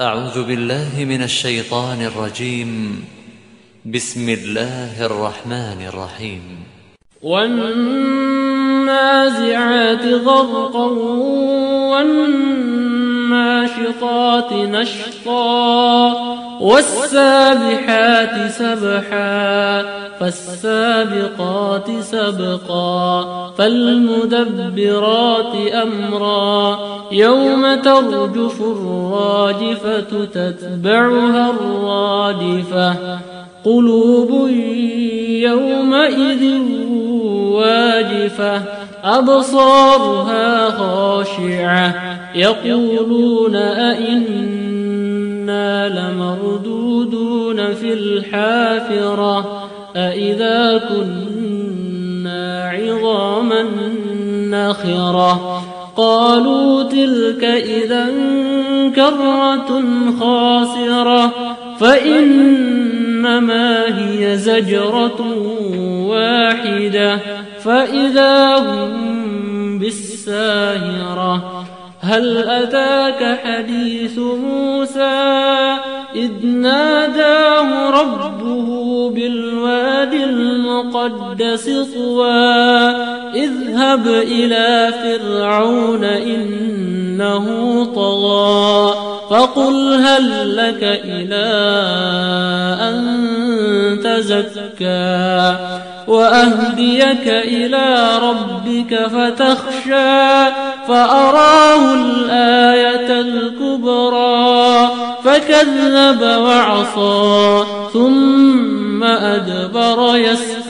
أعوذ بالله من الشيطان الرجيم. بسم الله الرحمن الرحيم. والنازعات غرقا والناشطات نشطا. والسابحات سبحا فالسابقات سبقا فالمدبرات أمرا. يوم ترجف الراجفة تتبعها الرادفة. قلوب يومئذ واجفة أبصارها خاشعة. يقولون أئنا لمردودون في الحافرة أئذا كنا عظاما نخرة قالوا تلك إذا كرة خاسرة فإنما هي زجرة واحدة فإذا هم بالساهرة هل أتاك حديث موسى إذ ناداه ربه بالواد المقدس طوى اذهب إلى فرعون إنه طغى. فقل هل لك إلى أن تزكى وأهديك إلى ربك فتخشى فأراه الآية الكبرى فكذب وعصى ثم أدبر يسعى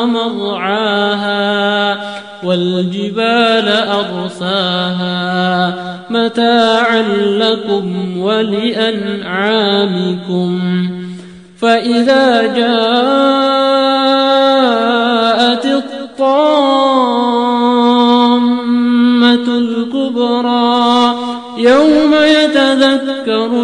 والجبال أرساها متاعا لكم ولأنعامكم. فإذا جاءت الطامة الكبرى يوم يتذكر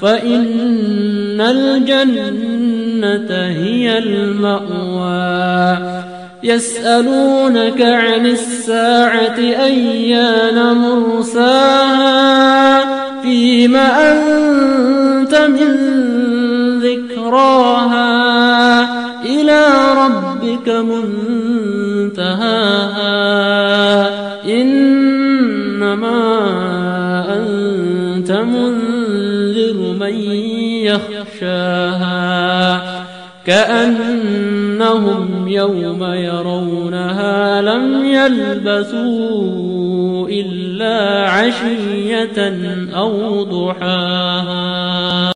فإن الجنة هي المأوى. يسألونك عن الساعة أيان مرساها. فيم أنت من ذكراها. إلى ربك منتهاها منذر من يخشاها كأنهم يوم يرونها لم يلبثوا إلا عشية أو ضحاها